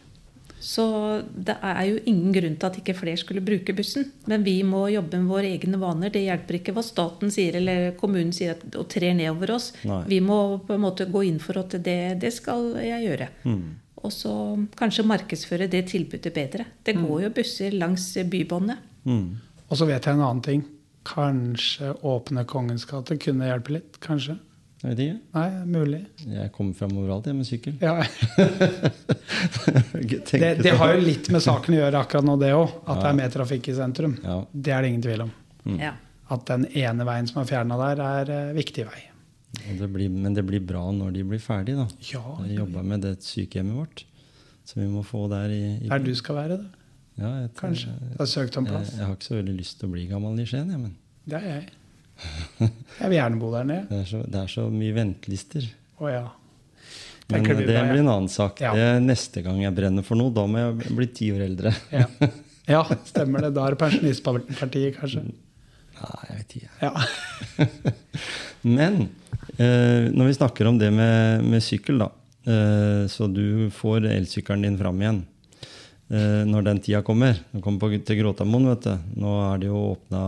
S3: Så det er jo ingen grunn til at ikke flere skulle bruke bussen. Men vi må jobbe med våre egne vaner. Det hjelper ikke hva staten sier eller kommunen sier at, og trer nedover oss.
S1: Nei.
S3: Vi må på en måte gå inn for at det, det skal jeg gjøre.
S1: Mm.
S3: Og så kanskje markedsføre det tilbudet bedre. Det går jo busser langs bybåndet.
S1: Mm.
S2: Og så vet jeg en annen ting. Kanskje åpne Kongens gate kunne hjelpe litt. Kanskje.
S1: Jeg vet ikke.
S2: Nei, mulig.
S1: Jeg kommer fram overalt jeg med sykkel.
S2: Ja, det, det har jo litt med saken å gjøre akkurat nå, det òg. At det er mer trafikk i sentrum.
S1: Ja.
S2: Det er det ingen tvil om.
S3: Ja.
S2: At den ene veien som er fjerna der, er uh, viktig vei.
S1: Og det blir, men det blir bra når de blir ferdige, da.
S2: Ja,
S1: Jeg jobba med det sykehjemmet vårt. Som vi må få der i, i
S2: Der du skal være, da?
S1: ja, jeg,
S2: Kanskje.
S1: Jeg,
S2: Du har søkt om
S1: jeg, jeg har ikke så veldig lyst til å bli gammel i Skien, jeg, men
S2: Det er jeg. Jeg vil gjerne bo der nede.
S1: det er så, det er så mye ventelister.
S2: Å ja.
S1: Men det blir en annen sak.
S2: Ja.
S1: Det neste gang jeg brenner for noe. Da må jeg bli ti år eldre.
S2: ja. Ja, stemmer det. Da er det Pensjonistpartiet, kanskje.
S1: Nei, jeg vet ikke.
S2: Ja.
S1: Men eh, når vi snakker om det med, med sykkel, da. Eh, Så du får elsykkelen din fram igjen eh, når den tida kommer. Nå kommer på, til Gråtamoen, vet du. Nå er det jo åpna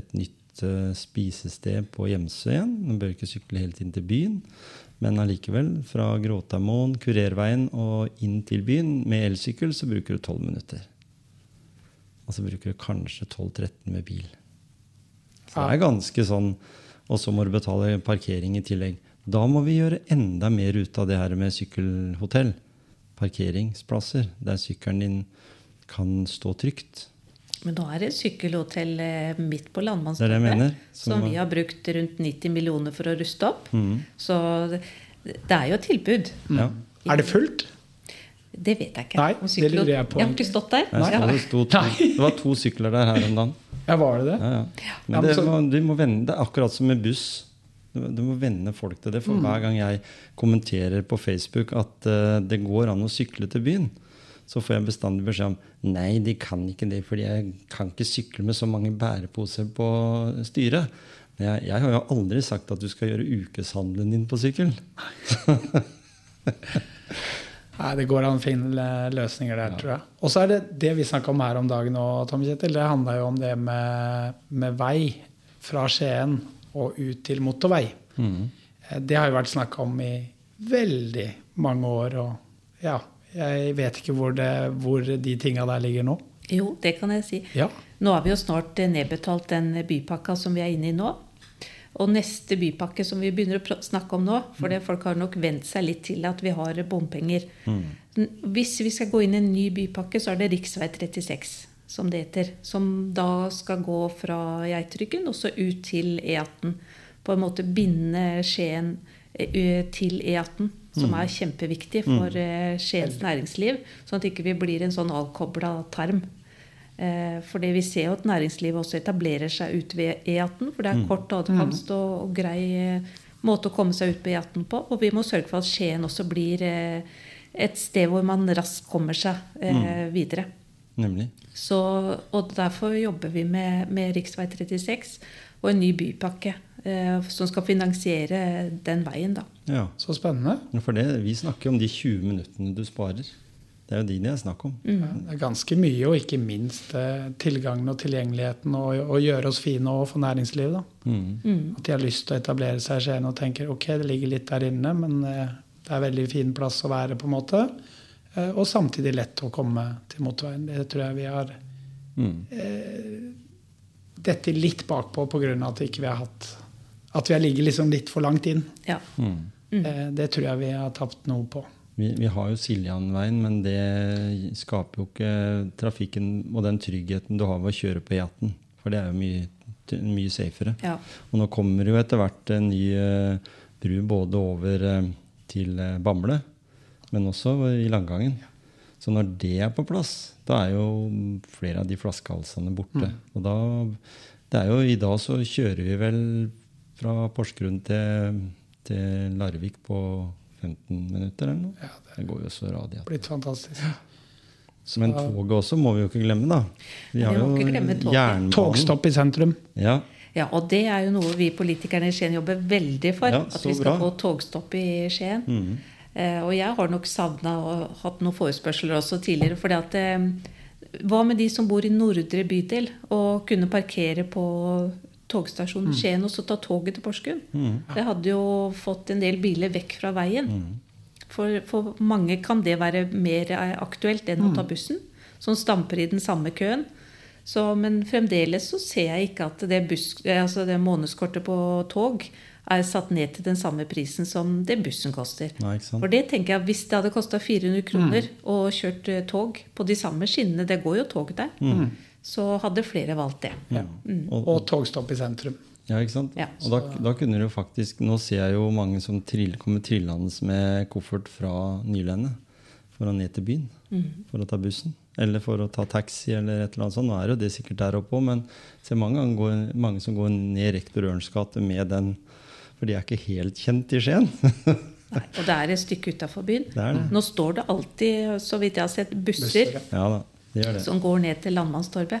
S1: et nytt eh, spisested på Gjemsø igjen. Man bør ikke sykle helt inn til byen. Men allikevel, fra Gråtamoen, Kurerveien og inn til byen med elsykkel, så bruker du 12 minutter. Og så bruker du kanskje 12-13 med bil. Så det er ganske sånn. Og så må du betale parkering i tillegg. Da må vi gjøre enda mer ut av det her med sykkelhotell. Parkeringsplasser der sykkelen din kan stå trygt.
S3: Men nå er det et sykkelhotell eh, midt på Landmannstorget. Som
S1: Som-
S3: vi har brukt rundt 90 millioner for å ruste opp.
S1: Mm.
S3: Så det, det er jo et tilbud.
S1: Ja.
S2: Er det fullt?
S3: Det vet jeg ikke.
S2: Nei, det lurer jeg på,
S3: Jeg har ikke stått der.
S1: Nei, så det, to, det var to sykler der her om dagen.
S2: Ja, var det det?
S1: Ja, ja.
S2: Ja,
S1: Men
S2: men
S1: det,
S2: så-
S1: må, du må vende, det er akkurat som med buss. Du, du må vende folk til det. For hver gang jeg kommenterer på Facebook at uh, det går an å sykle til byen, så får jeg bestandig beskjed om nei, de kan ikke det, fordi jeg kan ikke sykle med så mange bæreposer på styret. Men jeg, jeg har jo aldri sagt at du skal gjøre ukeshandelen din på sykkel.
S2: Nei, Det går an å finne løsninger der, tror jeg. Og så er det det vi snakka om her om dagen nå, Tom Kjetil. Det handla jo om det med, med vei fra Skien og ut til motorvei. Mm. Det har jo vært snakka om i veldig mange år. Og ja, jeg vet ikke hvor, det, hvor de tinga der ligger nå.
S3: Jo, det kan jeg si.
S2: Ja.
S3: Nå har vi jo snart eh, nedbetalt den bypakka som vi er inne i nå. Og neste bypakke som vi begynner å snakke om nå, for det, folk har nok vent seg litt til at vi har bompenger. Mm. Hvis vi skal gå inn i en ny bypakke, så er det rv. 36, som det heter. Som da skal gå fra Geitryggen og så ut til E18. På en måte binde Skien eh, til E18, som er kjempeviktig for eh, Skiens næringsliv. Sånn at ikke vi blir en sånn avkobla tarm. Eh, For vi ser jo at næringslivet også etablerer seg ute ved E18. For det er kort adkomst og, grei eh, måte å komme seg ut på E18 på. Og vi må sørge for at Skien også blir et sted hvor man raskt kommer seg videre.
S1: Nemlig.
S3: Så, og derfor jobber vi med, med rv. 36 og en ny bypakke eh, som skal finansiere den veien, da.
S1: Ja.
S2: Så spennende.
S1: For det, vi snakker jo om de 20 minuttene du sparer. Det er jo de det er snakk om.
S2: Mm. det er ganske mye, og ikke minst eh, tilgangen og tilgjengeligheten og, og gjøre oss fine og for næringslivet. da.
S1: Mm.
S2: At de har lyst til å etablere seg i Skien og tenker ok, det ligger litt der inne, men eh, det er veldig fin plass å være, på en måte. Eh, Og samtidig lett å komme til motorveien. Det tror jeg vi har
S1: Mm.
S2: dette litt bakpå pga. at ikke vi har hatt At vi har ligget liksom litt for langt inn.
S3: Ja.
S1: Mm.
S2: Eh, Det tror jeg vi har tapt noe på.
S1: Vi, vi har jo Siljanveien, men det skaper jo ikke trafikken og den tryggheten du har ved å kjøre på E18. For det er jo mye, mye safere.
S3: Ja.
S1: Og nå kommer jo etter hvert en ny eh, bru både over eh, til eh, Bamble, men også i Langangen. Så når det er på plass, da er jo flere av de flaskehalsene borte. Og da det er jo I dag så kjører vi vel fra Porsgrunn til, til Larvik på 15 minutter eller noe.
S2: Ja,
S1: det går jo så radiat.
S2: Blitt fantastisk. ja.
S1: Men toget også må vi jo ikke glemme, da. Vi har jo jernbanen.
S2: Togstopp i sentrum.
S1: Ja,
S3: Ja, og det er jo noe vi politikerne i Skien jobber veldig for.
S1: Ja,
S3: at vi skal
S1: bra.
S3: få togstopp i Skien.
S1: Mm.
S3: Uh, og jeg har nok savna og hatt noen forespørsler også tidligere. fordi at eh, Hva med de som bor i nordre bydel og kunne parkere på togstasjonen Skien og så ta toget til Porsgrunn? Det hadde jo fått en del biler vekk fra veien. For, for mange kan det være mer eh, aktuelt enn å ta bussen, som stamper i den samme køen. Så, men fremdeles så ser jeg ikke at det, buss, eh, altså det månedskortet på tog er satt ned til den samme prisen som det bussen koster.
S1: Nei?
S3: For det tenker jeg, Hvis det hadde kosta 400 kroner å kjørt eh, tog på de samme skinnene, det går jo tog der, så hadde flere valgt det.
S1: Og,
S2: Og togstopp i sentrum.
S1: Ja, ikke sant?
S3: Ja.
S1: Og da, da kunne du faktisk Nå ser jeg jo mange som trill, kommer trillende med koffert fra Nylandet for å ned til byen. For å ta bussen. Eller for å ta taxi, eller et eller annet sånt. Nå er jo det sikkert der oppe òg, men ser mange, går, mange som går ned Rektor Ørns gate med den. For de er ikke helt kjent i Skien.
S3: Nei, og det er et stykke utafor byen.
S1: Det er det.
S3: Nå står det alltid, så vidt jeg har sett, busser
S2: Busser, ja.
S1: Det gjør det.
S3: som går ned til Landmannstorget.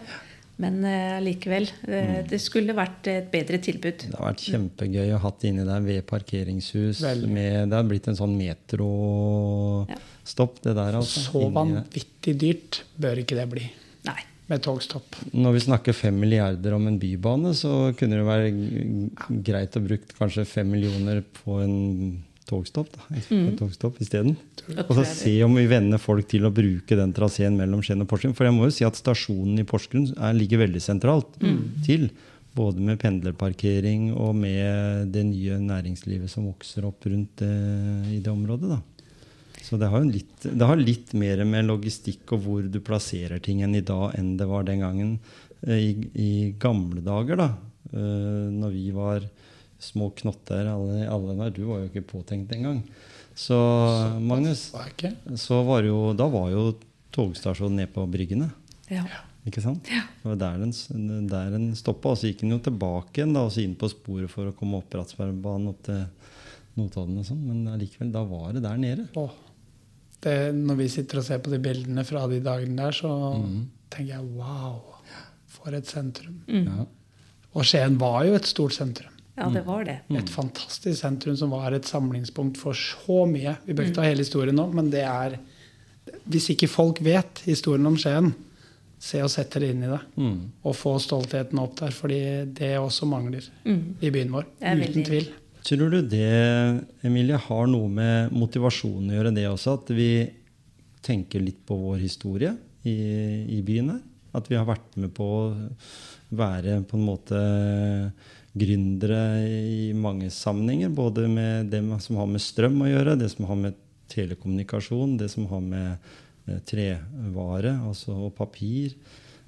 S3: Men eh, likevel. mm. det skulle vært et bedre tilbud.
S1: Det har vært kjempegøy å ha det inni der ved parkeringshus. Med, det har blitt en sånn metrostopp, det der. altså.
S2: Så vanvittig dyrt bør ikke det bli
S3: Nei.
S2: med togstopp.
S1: Når vi snakker fem milliarder om en bybane, så kunne det være greit å bruke kanskje fem millioner på en togstopp, da, en togstopp isteden. Og så se om vi vender folk til å bruke den traseen mellom Skien og Porsgrunn. For jeg må jo si at stasjonen i Porsgrunn er, ligger veldig sentralt til. Både med pendlerparkering og med det nye næringslivet som vokser opp rundt eh, i det området. da. Så det har, jo litt, det har litt mer med logistikk og hvor du plasserer ting enn i dag enn det var den gangen. Eh, I, i gamle dager, da, eh, når vi var små knotter alle, alle der, Du var jo ikke påtenkt engang. Så Magnus,
S2: Var
S1: så var jo, da var jo togstasjonen ned på bryggene.
S3: Ja.
S1: Ikke sant? Det var der den, der den stoppa. Og så gikk den jo tilbake igjen da, og så inn på sporet for å komme opp Bratsbergbanen opp til Notodden og sånn. Men allikevel, da var det der nede.
S2: Åh. Det, når vi sitter og ser på de bildene fra de dagene der, så
S1: Mhm.
S2: tenker jeg wow, for et sentrum.
S1: Ja.
S2: Og Skien var jo et stort sentrum.
S3: Ja, det var det.
S2: Et fantastisk sentrum som var et samlingspunkt for så mye. Vi bør ikke ta hele historien nå, men det er Hvis ikke folk vet historien om Skien, se og sett dere inn i det.
S1: Mm.
S2: Og få stoltheten opp der, fordi det også mangler
S3: Mm.
S2: i byen vår.
S3: Jeg
S2: Uten tvil.
S1: Tror du det, Emilie, har noe med motivasjonen å gjøre, det også? At vi tenker litt på vår historie i, i byen her? At vi har vært med på å være på en måte gründere i mange sammenhenger. Både med det som har med strøm å gjøre, det som har med telekommunikasjon, det som har med eh, trevare altså, og papir.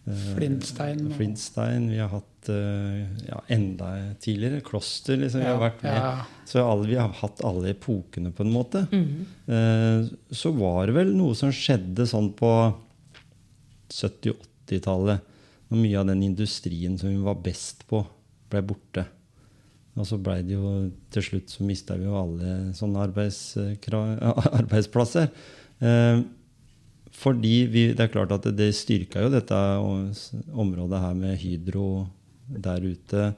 S1: Eh,
S2: Flintstein og-
S1: Flintstein. Vi har hatt eh, ja, enda tidligere kloster. Liksom, vi har vært med.
S2: ja.
S1: Så alle, vi har hatt alle epokene, på en måte. Eh, så var det vel noe som skjedde sånn på 70-80-tallet. Når mye av den industrien som vi var best på, ble borte. Og så ble det jo til slutt så mista vi jo alle sånne arbeidsplasser. Eh, fordi vi, det er klart at det, det styrka jo dette området her med Hydro der ute.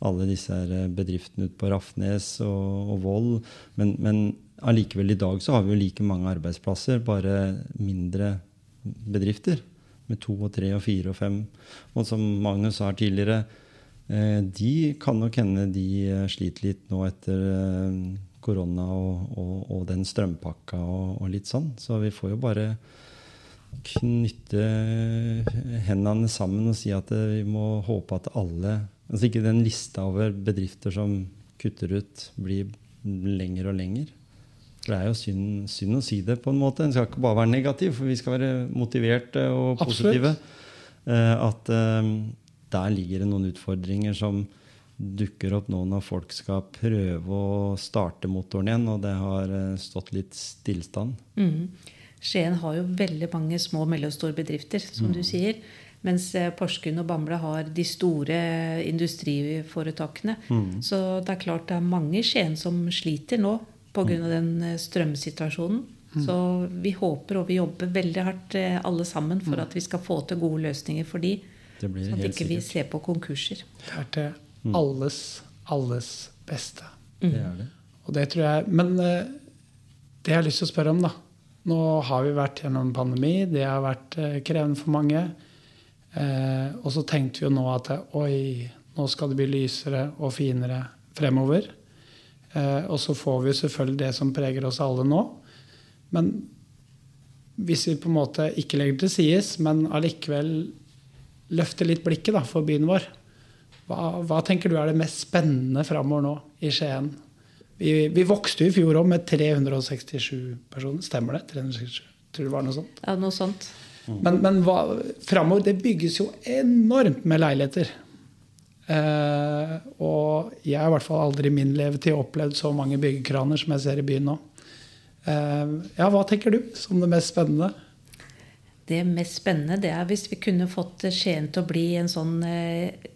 S1: Alle disse bedriftene ute på Rafnes og, og Voll. Men, men allikevel i dag så har vi jo like mange arbeidsplasser, bare mindre bedrifter. Med to og tre og fire og fem. Og som Magnus sa tidligere, de kan nok hende de eh, sliter litt nå etter eh, korona og, og, og den strømpakka og, og litt sånn. Så vi får jo bare knytte hendene sammen og si at eh, vi må håpe at alle Altså ikke den lista over bedrifter som kutter ut, blir lengre og lenger. For det er jo synd, synd å si det på en måte. En skal ikke bare være negativ, for vi skal være motiverte og positive. Absolutt. at eh, der ligger det noen utfordringer som dukker opp nå når folk skal prøve å starte motoren igjen, og det har eh, stått litt stillstand.
S3: Mm. Skien har jo veldig mange små og mellomstore bedrifter, som du sier. Mens eh, Porsgrunn og Bamble har de store industriforetakene. Så det er klart det er mange i Skien som sliter nå pga. av den strømsituasjonen. strømsituasjonen. Så vi håper og vi jobber veldig hardt eh, alle sammen for at vi skal få til gode løsninger for de.
S1: Det blir
S3: Sånn at
S1: helt
S3: ikke vi
S1: ikke
S3: ser på konkurser.
S2: Det er til alles, alles beste.
S1: Det er det.
S2: Og det tror jeg Men eh, det jeg har lyst til å spørre om, da. Nå har vi vært gjennom pandemi. Det har vært eh, krevende for mange. Eh, og så tenkte vi jo nå at oi, nå skal det bli lysere og finere fremover. Eh, og så får vi selvfølgelig det som preger oss alle nå. Men hvis vi på en måte ikke legger til sides, men allikevel løfter litt blikket da, for byen vår, hva, hva tenker du er det mest spennende framover nå i Skien? Vi, vi vokste i fjor òg med 367 personer. Stemmer det? 367? Tror det var noe sånt.
S3: Ja, noe sånt.
S2: Men, men framover Det bygges jo enormt med leiligheter. Eh, og jeg har i hvert fall aldri i min levetid opplevd så mange byggekraner som jeg ser i byen nå. Eh, ja, hva tenker du som det mest spennende?
S3: Det mest spennende det er hvis vi kunne fått Skien til å bli en sånn eh,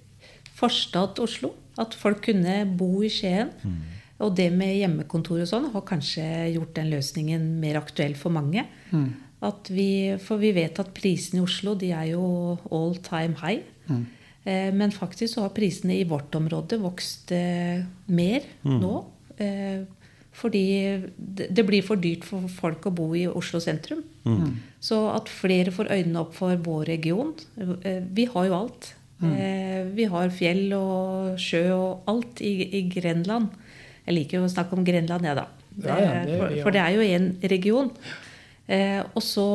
S3: forstad Oslo. At folk kunne bo i Skien. Og det med hjemmekontor og sånn har kanskje gjort den løsningen mer aktuell for mange. At vi, for vi vet at prisene i Oslo de er jo all time high. Eh, men faktisk så har prisene i vårt område vokst eh, mer nå. Eh, fordi det, det blir for dyrt for folk å bo i Oslo sentrum. Så at flere får øynene opp for vår region eh, Vi har jo alt. Mm. vi har fjell og sjø og alt i, i Grenland. Jeg liker jo å snakke om Grenland, jeg, da.
S2: Ja, ja, det
S3: Eh, for, for det er jo én region. Eh, og så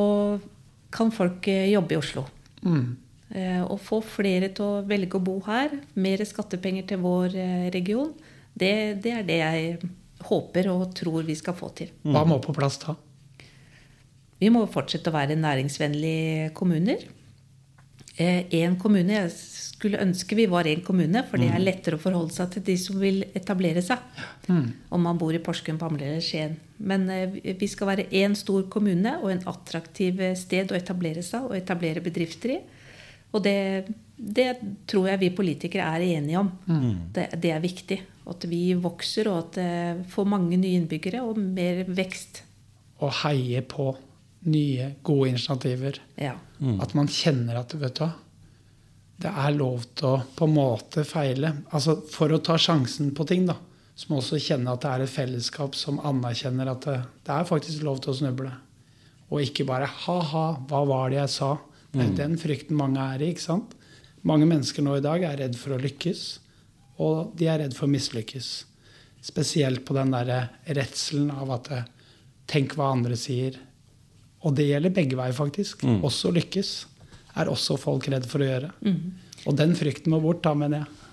S3: kan folk eh, jobbe i Oslo.
S2: Mm.
S3: Eh, og få flere til å velge å bo her. Mer skattepenger til vår eh, region. Det, det er det jeg håper og tror vi skal få til.
S2: Hva må på plass da?
S3: Vi må fortsette å være næringsvennlige kommuner. Én kommune Jeg skulle ønske vi var én kommune, for det er lettere å forholde seg til de som vil etablere seg. Om man bor i Porsgrunn, Bamble eller Skien. Men eh, vi- vi skal være én stor kommune og en attraktiv eh, sted å etablere seg og etablere bedrifter i. Og det, det tror jeg vi politikere er enige om. Det, det er viktig. At vi vokser, og at det får mange nye innbyggere og mer vekst.
S2: Å heie på nye, gode initiativer.
S3: Ja.
S2: At man kjenner at vet du, det er lov til å på en måte feile. Altså For å ta sjansen på ting, da, så må man også kjenne at det er et fellesskap som anerkjenner at det, det er faktisk lov til å snuble. Og ikke bare ha-ha, hva var det jeg sa? Det er den frykten mange er i. ikke sant? Mange mennesker nå i dag er redd for å lykkes, og de er redd for å mislykkes. Spesielt på den derre redselen av at Tenk hva andre sier. Og det gjelder begge veier, faktisk. Også lykkes er også folk redd for å gjøre. Og den frykten må bort, da, mener jeg.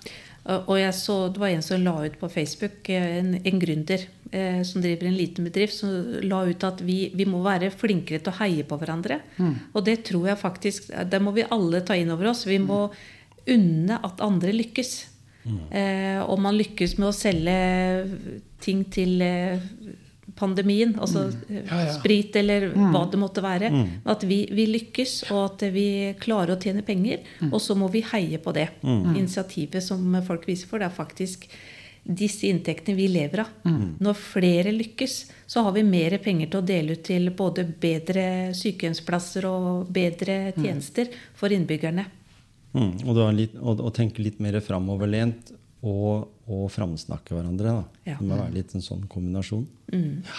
S3: Og jeg så, Det var en som la ut på Facebook, eh, en, en gründer eh, som driver en liten bedrift, som la ut at vi, vi må være flinkere til å heie på hverandre. Og det tror jeg faktisk Det må vi alle ta inn over oss. Vi må unne at andre lykkes. Eh, om man lykkes med å selge ting til eh, pandemien, altså mm.
S2: Ja, ja.
S3: sprit eller hva det måtte være. At vi, vi lykkes, og at vi klarer å tjene penger. Og så må vi heie på det. Initiativet som folk viser for, det er faktisk disse inntektene vi lever av. Når flere lykkes, så har vi mer penger til å dele ut til både bedre sykehjemsplasser og bedre tjenester for innbyggerne.
S1: Mm, og, litt, og, og tenke litt mer framoverlent og, og framsnakke hverandre. Da.
S3: Ja.
S1: Det må være litt en sånn kombinasjon.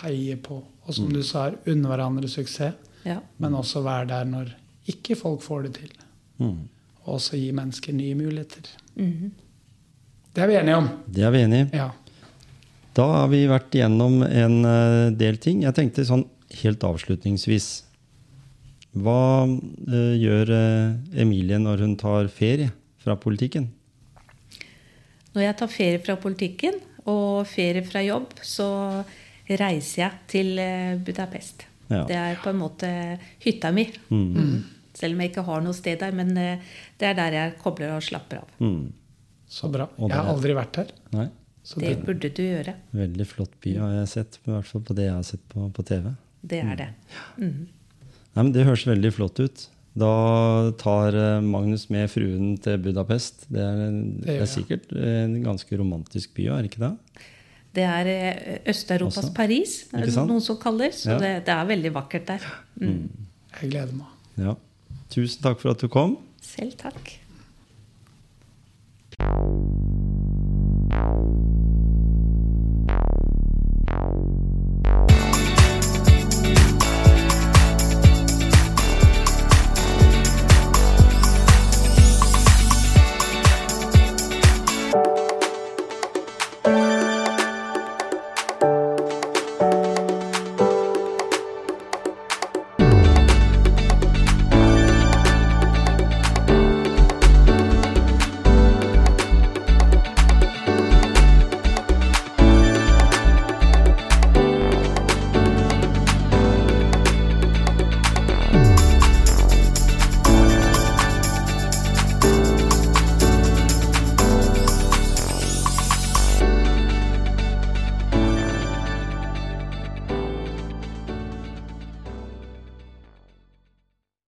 S2: Heie på. Og som du sa, unne hverandre suksess.
S3: Ja.
S2: Men også være der når ikke folk får det til.
S1: Mm.
S2: Og også gi mennesker nye muligheter. Det er vi enige om.
S1: Det er vi enige i.
S2: Ja.
S1: Da har vi vært igjennom en eh, del ting. Jeg tenkte sånn helt avslutningsvis Hva uh, gjør uh, Emilie når hun tar ferie fra politikken?
S3: Når jeg tar ferie fra politikken og ferie fra jobb, så reiser jeg til eh, Budapest.
S1: Ja.
S3: Det er på en måte hytta mi. Mm. Selv om jeg ikke har noe sted der. Men eh, det er der jeg kobler og slapper av.
S1: Mm.
S2: Så bra. Jeg har aldri vært her.
S1: Nei,
S2: Så
S3: Det burde du gjøre.
S1: veldig flott by har jeg sett. I hvert fall på det jeg har sett på, på TV.
S3: Det er det. Mhm.
S1: Nei, men Det høres veldig flott ut. Da tar eh, Magnus med fruen til Budapest. Det er, det er sikkert en ganske romantisk by, er det ikke det?
S3: Det er eh, Øst-Europas
S1: Også.
S3: Paris, er det noen som kaller. Så
S1: Ja.
S3: det, det er veldig vakkert der. Mm.
S2: jeg gleder meg.
S1: Ja. Tusen takk for at du kom.
S3: Selv takk.